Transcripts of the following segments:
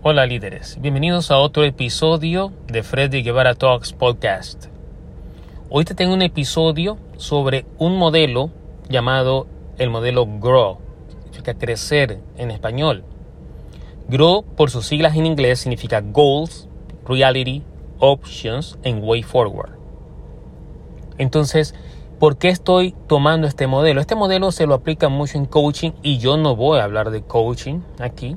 Hola líderes, bienvenidos a otro episodio de Freddy Guevara Talks Podcast. Hoy te tengo un episodio sobre un modelo llamado el modelo GROW, significa crecer en español. GROW por sus siglas en inglés significa Goals, Reality, Options and Way Forward. Entonces, ¿por qué estoy tomando este modelo? Este modelo se lo aplica mucho en coaching y yo no voy a hablar de coaching aquí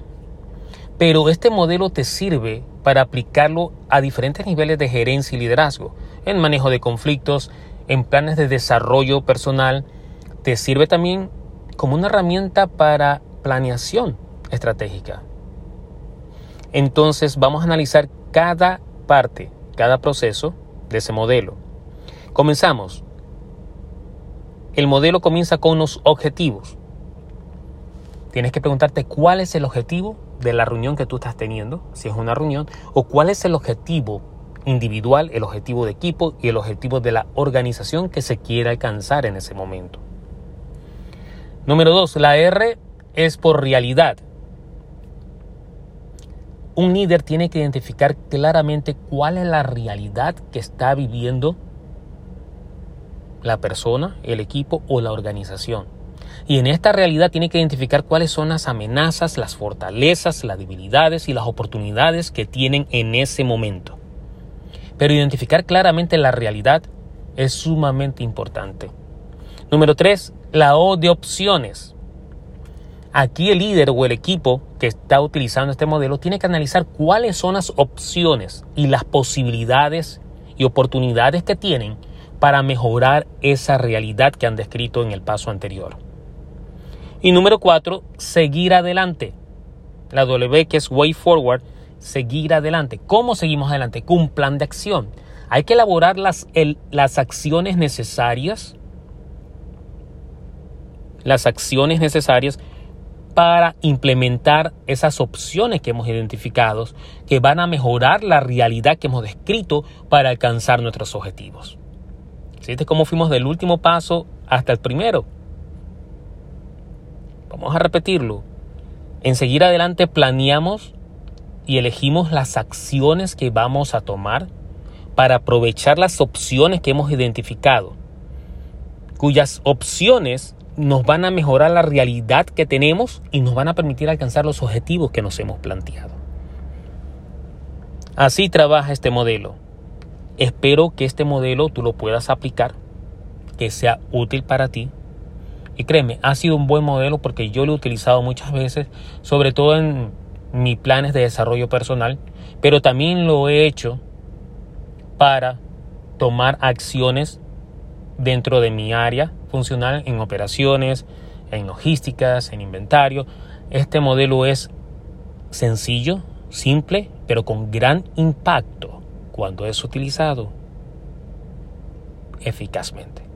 pero este modelo te sirve para aplicarlo a diferentes niveles de gerencia y liderazgo, en manejo de conflictos, en planes de desarrollo personal. Te sirve también como una herramienta para planeación estratégica. Entonces vamos a analizar cada parte, cada proceso de ese modelo. Comenzamos. El modelo comienza con unos objetivos. Tienes que preguntarte cuál es el objetivo de la reunión que tú estás teniendo, si es una reunión, o cuál es el objetivo individual, el objetivo de equipo y el objetivo de la organización que se quiere alcanzar en ese momento. Número dos, la R es por realidad. Un líder tiene que identificar claramente cuál es la realidad que está viviendo la persona, el equipo o la organización. Y en esta realidad tiene que identificar cuáles son las amenazas, las fortalezas, las debilidades y las oportunidades que tienen en ese momento. Pero identificar claramente la realidad es sumamente importante. Número 3. La O de opciones. Aquí el líder o el equipo que está utilizando este modelo tiene que analizar cuáles son las opciones y las posibilidades y oportunidades que tienen para mejorar esa realidad que han descrito en el paso anterior. Y número cuatro, seguir adelante. La W que es Way Forward, seguir adelante. ¿Cómo seguimos adelante? Con un plan de acción. Hay que elaborar las, las acciones necesarias. Las acciones necesarias para implementar esas opciones que hemos identificado que van a mejorar la realidad que hemos descrito para alcanzar nuestros objetivos. ¿Viste cómo fuimos del último paso hasta el primero? Vamos a repetirlo. En seguir adelante planeamos y elegimos las acciones que vamos a tomar para aprovechar las opciones que hemos identificado, cuyas opciones nos van a mejorar la realidad que tenemos y nos van a permitir alcanzar los objetivos que nos hemos planteado. Así trabaja este modelo. Espero que este modelo tú lo puedas aplicar, que sea útil para ti y créeme, ha sido un buen modelo porque yo lo he utilizado muchas veces, sobre todo en mis planes de desarrollo personal, pero también lo he hecho para tomar acciones dentro de mi área funcional en operaciones, en logísticas, en inventario. Este modelo es sencillo, simple, pero con gran impacto cuando es utilizado eficazmente.